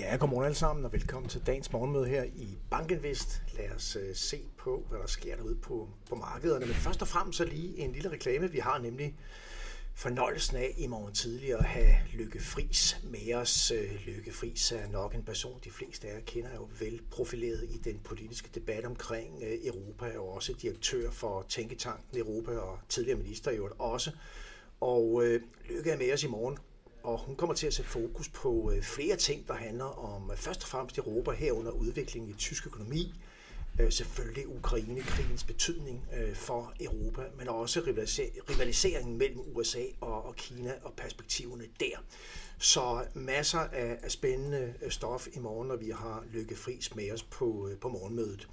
Ja, godmorgen alle sammen, og velkommen til dagens morgenmøde her i Bankinvest. Lad os uh, se på, hvad der sker derude på, på markederne. Men først og fremmest så lige en lille reklame. Vi har nemlig fornøjelsen af i morgen tidlig at have Lykke Fris med os. Øh, Lykke Fris er nok en person, de fleste af jer kender jo vel profileret i den politiske debat omkring øh, Europa, og også direktør for Tænketanken Europa og tidligere minister i øvrigt også. Og øh, Lykke er med os i morgen og hun kommer til at sætte fokus på øh, flere ting, der handler om øh, først og fremmest Europa herunder udviklingen i tysk økonomi, øh, selvfølgelig Ukraine-krigens betydning for Europa, men også rivaliseringen mellem USA og Kina og perspektiverne der. Så masser af spændende stof i morgen, når vi har Lykke Friis med os på, på morgenmødet.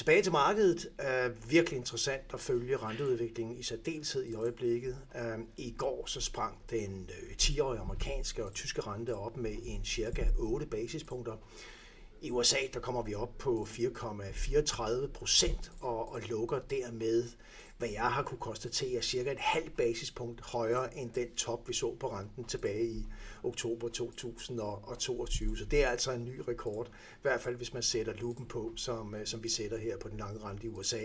Tilbage til markedet er virkelig interessant at følge renteudviklingen i særdeleshed i øjeblikket. Øh, I går så sprang den øh, 10-årige amerikanske og tyske rente op med en cirka 8 basispunkter. I USA der kommer vi op på 4,34 procent og, og lukker dermed hvad jeg har kunne konstatere, cirka et halvt basispunkt højere end den top, vi så på renten tilbage i oktober 2022. Så det er altså en ny rekord, i hvert fald hvis man sætter lupen på, som, øh, som vi sætter her på den lange rente i USA.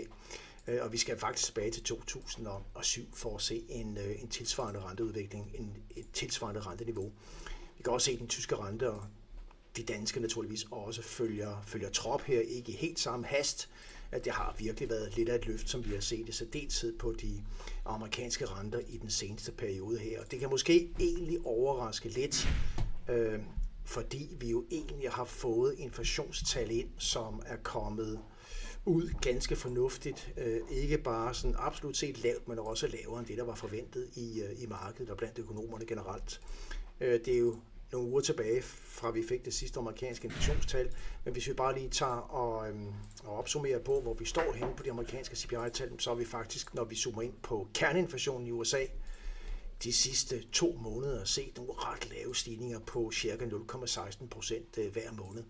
Øh, og vi skal faktisk tilbage til 2007 for at se en, øh, en tilsvarende renteudvikling, en, et tilsvarende renteniveau. Vi kan også se den tyske rente, og de danske naturligvis også følger, følger trop her, ikke i helt samme hast, at det har virkelig været lidt af et løft, som vi har set i særdeleshed på de amerikanske renter i den seneste periode her. Og det kan måske egentlig overraske lidt, øh, fordi vi jo egentlig har fået inflationstal ind, som er kommet ud ganske fornuftigt. Øh, ikke bare sådan absolut set lavt, men også lavere end det, der var forventet i, øh, i markedet og blandt økonomerne generelt. Øh, det er jo nogle uger tilbage, fra vi fik det sidste amerikanske inflationstal. Men hvis vi bare lige tager og, øhm, og opsummerer på, hvor vi står henne på de amerikanske CPI-tal, så er vi faktisk, når vi zoomer ind på kerneinflationen i USA, de sidste to måneder set nogle ret lave stigninger på cirka 0,16 procent øh, hver måned.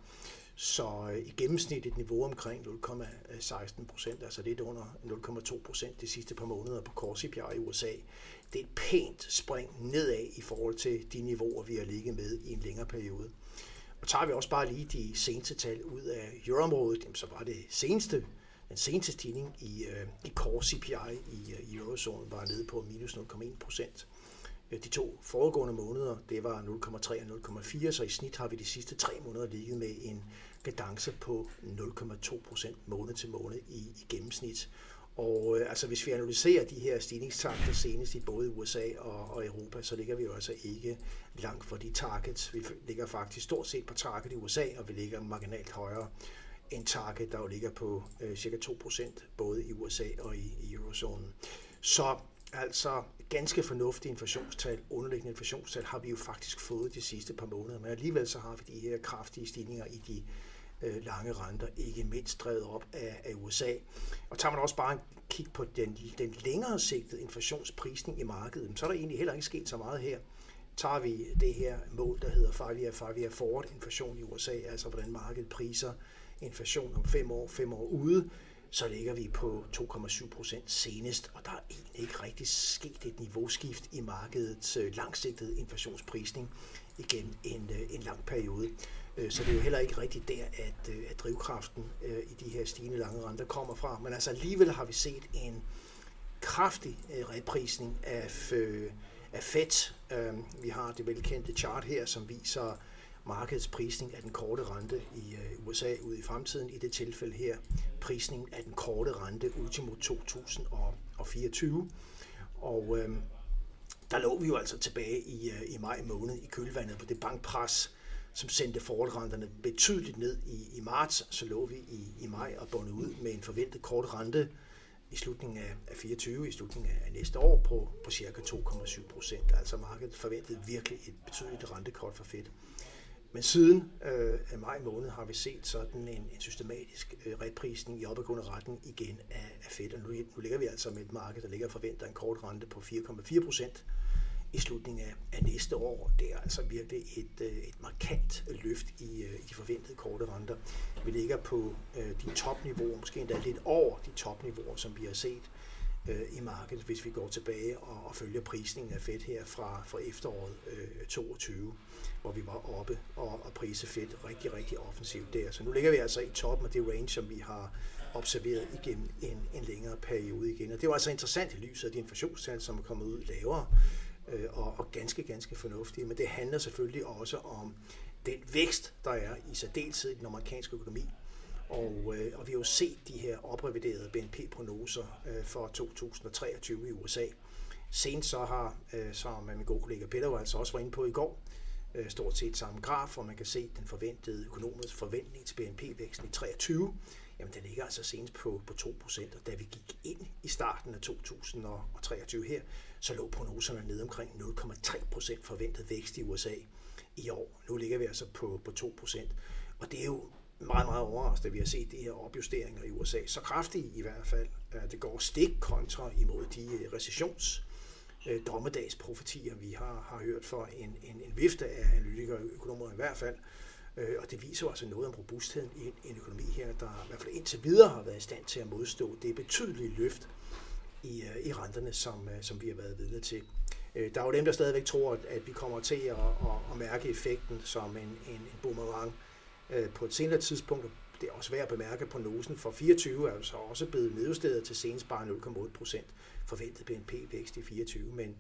Så øh, i gennemsnit et niveau omkring 0,16 procent, altså lidt under 0,2 procent de sidste par måneder på core CPI i USA. Det er et pænt spring nedad i forhold til de niveauer, vi har ligget med i en længere periode. Og tager vi også bare lige de seneste tal ud af euroområdet, så var det seneste, den seneste stigning i, øh, i core CPI i, øh, i eurozonen var nede på minus 0,1 procent. Øh, de to foregående måneder, det var 0,3 og 0,4, så i snit har vi de sidste tre måneder ligget med en kadence på 0,2 procent måned til måned i, i gennemsnit. Og øh, altså, hvis vi analyserer de her stigningstakter senest i både USA og, og Europa, så ligger vi jo altså ikke langt fra de targets. Vi ligger faktisk stort set på target i USA, og vi ligger marginalt højere end target, der jo ligger på øh, cirka 2% både i USA og i, i eurozonen. Så altså ganske fornuftige inflationstal, underliggende inflationstal, har vi jo faktisk fået de sidste par måneder, men alligevel så har vi de her kraftige stigninger i de øh, lange renter, ikke mindst drevet op af, af USA. Og tager man også bare en kig på den, den længere sigtede inflationsprisning i markedet, så er der egentlig heller ikke sket så meget her. Tager vi det her mål, der hedder 5 year, 5 year forward inflation i USA, altså hvordan markedet priser inflation om fem år, fem år ude, så ligger vi på 2,7 procent senest, og der er egentlig ikke rigtig sket et niveauskift i markedets øh, langsigtede inflationsprisning igennem en, øh, en lang periode. Øh, så det er jo heller ikke rigtigt der, at, at drivkraften i de her stigende lange renter kommer fra. Men altså alligevel har vi set en kraftig reprisning af, af Fed. Vi har det velkendte chart her, som viser markedets prisning af den korte rente i øh, USA ud i fremtiden. I det tilfælde her prisningen af den korte rente ultimo 2024. Og øh, der lå vi jo altså tilbage i, øh, i maj måned i kølvandet på det bankpres, som sendte forholdrenterne betydeligt ned i, i marts. Så lå vi i, i maj og bundet ud med en forventet kort rente i slutningen af, af 24, i slutningen af næste år på, på cirka 2,7 procent. Altså markedet forventede virkelig et betydeligt rentekort for Fedt. Men siden øh, maj måned har vi set sådan en, en systematisk øh, reprisning i opadgående retning igen af, af Fed. Og nu, nu ligger vi altså med et marked, der ligger forventer en kort rente på 4,4 procent i slutningen af, af næste år. Det er altså virkelig et, øh, et markant løft i, øh, i de forventede korte renter. Vi ligger på øh, de topniveauer, måske endda lidt over de topniveauer, som vi har set øh, i markedet, hvis vi går tilbage og, og følger prisningen af fedt her fra, fra efteråret øh, 22, hvor vi var oppe og, og prise fedt rigtig, rigtig offensivt der. Så nu ligger vi altså i toppen af det range, som vi har observeret igennem en, en længere periode igen. Og det var altså interessant i lyset af de inflationstal, som er kommet ud lavere øh, og, og ganske, ganske fornuftige. Men det handler selvfølgelig også om den vækst, der er i særdeleshed i den amerikanske økonomi. Og, øh, og vi har jo set de her opreviderede BNP-prognoser øh, for 2023 i USA. Senest så har, øh, som min gode kollega Peter altså også var inde på i går, øh, stort set samme graf, hvor man kan se den forventede økonomiske forventning til BNP-væksten i 23 jamen den ligger altså senest på, på 2%, og da vi gik ind i starten af 2023 her, så lå prognoserne ned omkring 0,3% forventet vækst i USA i år. Nu ligger vi altså på, på 2%, og det er jo meget, meget overrasket, at vi har set de her opjusteringer i USA. Så kraftige i hvert fald. Det går stik kontra imod de øh, recessions øh, dommedagsprofetier, vi har, har hørt for en, en, en vifte af analytikere og økonomer i hvert fald, øh, og det viser jo altså noget om robustheden i en økonomi her, der i hvert fald indtil videre har været i stand til at modstå det betydelige løft i, i renterne, som, som vi har været vidne til. Der er jo dem, der stadigvæk tror, at vi kommer til at, at, at mærke effekten som en, en, en boomerang Øh, på et senere tidspunkt. Det er også værd at bemærke, på nosen for 24 er altså også blevet nedjusteret til senest bare 0,8 procent forventet BNP-vækst i 24. Men,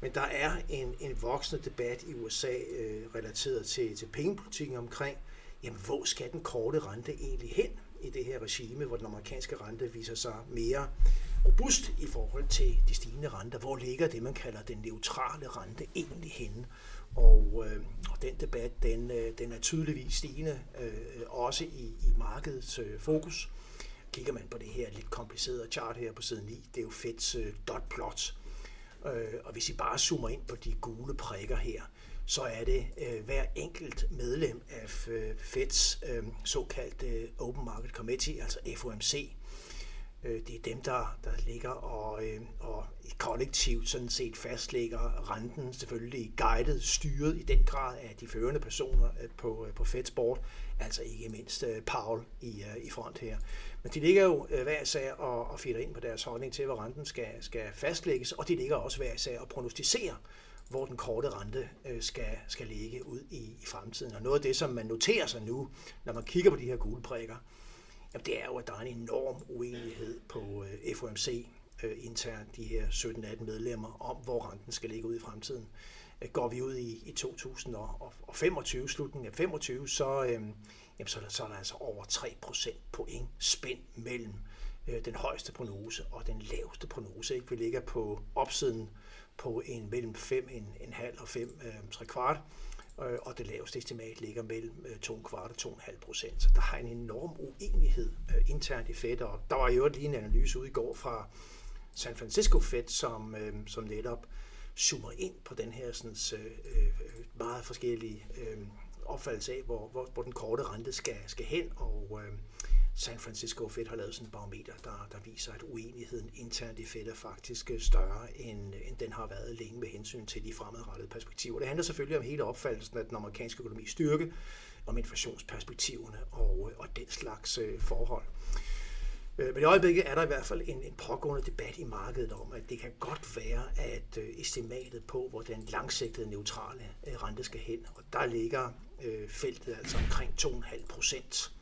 men der er en, en voksende debat i USA øh, relateret til, til pengepolitikken omkring, jamen hvor skal den korte rente egentlig hen i det her regime, hvor den amerikanske rente viser sig mere robust i forhold til de stigende renter. Hvor ligger det, man kalder den neutrale rente egentlig henne? Og, øh, og den debat, den, øh, den er tydeligvis stigende, øh, også i, i markedets øh, fokus. Kigger man på det her lidt komplicerede chart her på side 9, det er jo Feds øh, dot plot, Øh, og hvis I bare zoomer ind på de gule prikker her, så er det øh, hver enkelt medlem af øh, Feds øh, såkaldte øh, Open Market Committee, altså FOMC. Øh, det er dem, der, der ligger og, øh, og kollektivt sådan set fastlægger renten, selvfølgelig guidet, styret i den grad af de førende personer øh, på, øh, på Feds board, altså ikke mindst øh, Paul i, øh, i front her. Men de ligger jo øh, hver sag og, og fitter ind på deres holdning til, hvor renten skal, skal fastlægges, og de ligger også hver sag og prognostiserer, hvor den korte rente øh, skal, skal ligge ud i, i fremtiden. Og noget af det, som man noterer sig nu, når man kigger på de her gule prikker, jamen det er jo, at der er en enorm uenighed på øh, FOMC øh, internt, de her 17-18 medlemmer, om hvor renten skal ligge ud i fremtiden. Øh, går vi ud i, i 2025, slutningen af 25, så, øh, jamen så, så er der altså over 3% point spænd mellem øh, den højeste prognose og den laveste prognose. Ikke? Vi ligger på opsiden på en mellem 5,5 og 5 øh, 3 kvart, øh, øh, og det laveste estimat ligger mellem øh, 2 og 2,5 procent. Så der har en enorm uenighed øh, internt i Fed, og der var jo et lige en analyse ude i går fra San Francisco Fed, som, øh, som netop zoomer ind på den her sådan, øh, øh, meget forskellige øh, opfattelse af, hvor, hvor, hvor den korte rente skal, skal hen, og øh, San Francisco Fed har lavet sådan en barometer, der, der viser, at uenigheden internt i Fed er faktisk øh, større, end, end den har været længe med hensyn til de fremadrettede perspektiver. Det handler selvfølgelig om hele opfattelsen af den amerikanske økonomi styrke, om inflationsperspektiverne og, øh, og den slags øh, forhold. Men i øjeblikket er der i hvert fald en, en pågående debat i markedet om, at det kan godt være, at estimatet på, hvor den langsigtede neutrale rente skal hen, og der ligger feltet altså omkring 2,5 procent.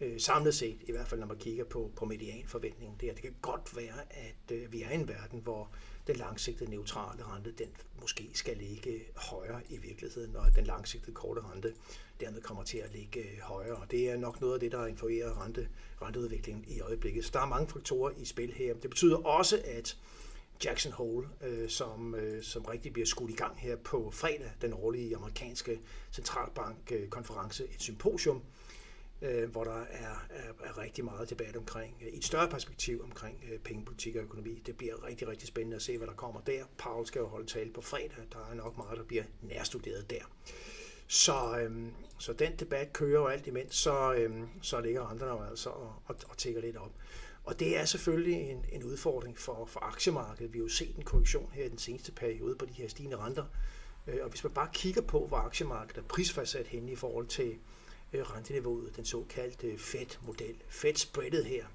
Øh, samlet set, i hvert fald når man kigger på, på medianforventningen der, det kan godt være, at øh, vi er i en verden, hvor den langsigtede neutrale rente, den måske skal ligge højere i virkeligheden, og den langsigtede korte rente dermed kommer til at ligge øh, højere. Og det er nok noget af det, der influerer rente, renteudviklingen i øjeblikket. Så der er mange faktorer i spil her. Det betyder også, at Jackson Hole, øh, som, øh, som rigtig bliver skudt i gang her på fredag, den årlige amerikanske centralbankkonference, øh, et symposium, øh, hvor der er, er, er rigtig meget debat omkring, øh, i et større perspektiv omkring øh, pengepolitik og økonomi. Det bliver rigtig, rigtig spændende at se, hvad der kommer der. Paul skal jo holde tale på fredag. Der er nok meget, der bliver nærstuderet der. Så, øhm, så den debat kører jo alt imens, så, øhm, så ligger andre jo altså og, og, og tækker lidt op. Og det er selvfølgelig en, en udfordring for, for aktiemarkedet. Vi har jo set en korrektion her i den seneste periode på de her stigende renter. Øh, og hvis man bare kigger på, hvor aktiemarkedet er prisfastsat hen i forhold til øh, Øh, renteniveauet, den såkaldte Fed-model, Fed-spreadet her,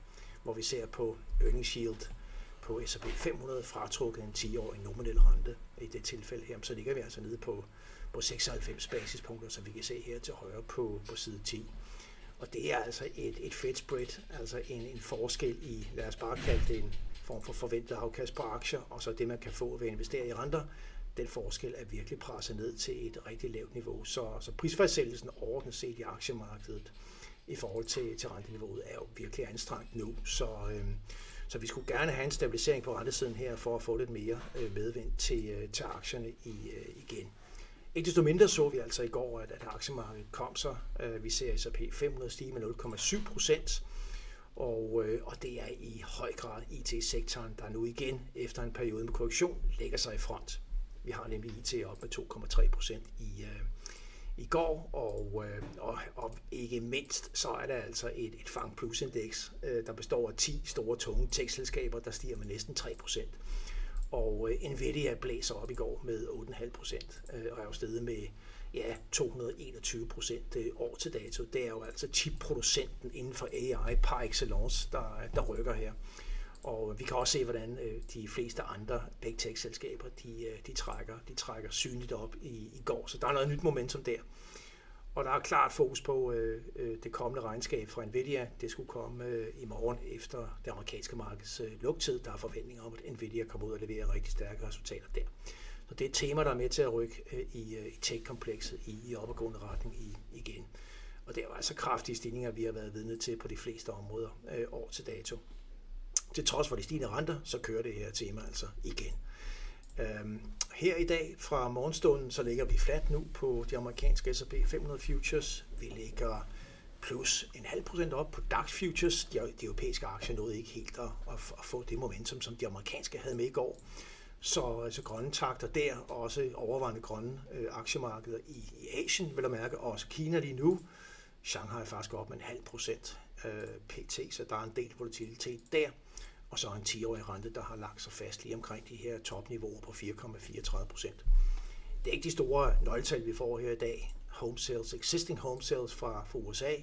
hvor vi ser på earnings yield, på S&P 500 fratrukket en 10-årig nominel rente i det tilfælde her, så ligger vi altså nede på, på 96 basispunkter, som vi kan se her til højre på, på side 10. Og det er altså et, et Fed spread, altså en, en forskel i, lad os bare kalde det en form for forventet afkast på aktier, og så det, man kan få ved at investere i renter, den forskel er virkelig presset ned til et rigtig lavt niveau. Så, så prisfastsættelsen overordnet set i aktiemarkedet i forhold til, til renteniveauet er jo virkelig anstrengt nu. Så, øh, så vi skulle gerne have en stabilisering på rentesiden her for at få lidt mere øh, medvind til, øh, til aktierne i, øh, igen. Ikke desto mindre så vi altså i går, at, at aktiemarkedet kom så. Øh, vi ser S&P 500 stige med 0,7 procent. Og, øh, og det er i høj grad IT-sektoren, der nu igen efter en periode med korrektion lægger sig i front. Vi har nemlig IT op med 2,3 procent i, øh, i går, og, øh, og, og ikke mindst så er der altså et, et Fang Plus Index, øh, der består af 10 store, tunge tekstselskaber, der stiger med næsten 3 procent. Og øh, Nvidia blæser op i går med 8,5 procent, øh, og er jo stedet med ja, 221 procent øh, år til dato. Det er jo altså chipproducenten inden for AI par excellence, der, der rykker her. Og vi kan også se, hvordan øh, de fleste andre big tech-selskaber, de, øh, de, trækker, de trækker synligt op i, i går. Så der er noget nyt momentum der. Og der er klart fokus på øh, øh, det kommende regnskab fra Nvidia. Det skulle komme øh, i morgen efter det amerikanske markeds øh, lugtid. Der er forventninger om, at Nvidia kommer ud og leverer rigtig stærke resultater der. Så det er et tema, der er med til at rykke øh, i, øh, i tech-komplekset i, i opadgående retning i, igen. Og det er jo altså kraftige stigninger, vi har været vidne til på de fleste områder øh, år til dato til trods for de stigende renter, så kører det her tema altså igen. Øhm, her i dag fra morgenstunden, så ligger vi flat nu på de amerikanske S&P 500 futures. Vi ligger plus en halv procent op på DAX futures. De, de europæiske aktier nåede ikke helt at, at, at få det momentum, som de amerikanske havde med i går. Så altså grønne takter der, og også overvejende grønne øh, aktiemarkeder i, i Asien, vil jeg mærke, og også Kina lige nu. Shanghai er faktisk op med en halv procent øh, pt, så der er en del volatilitet der og så en 10-årig rente, der har lagt sig fast lige omkring de her topniveauer på 4,34 procent. Det er ikke de store nøgletal, vi får her i dag. Home sales, existing home sales fra, fra USA,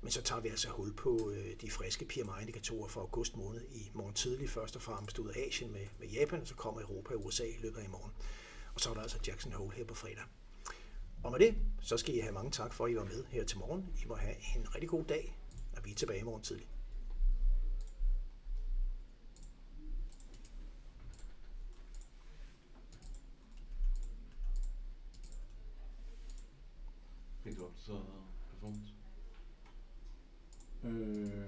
men så tager vi altså hul på øh, de friske PMI-indikatorer for august måned i morgen tidlig, først og fremmest ud af Asien med, med Japan, og så kommer Europa og USA i løbet af i morgen. Og så er der altså Jackson Hole her på fredag. Og med det, så skal I have mange tak for, at I var med her til morgen. I må have en rigtig god dag, og vi er tilbage i morgen tidlig. 嗯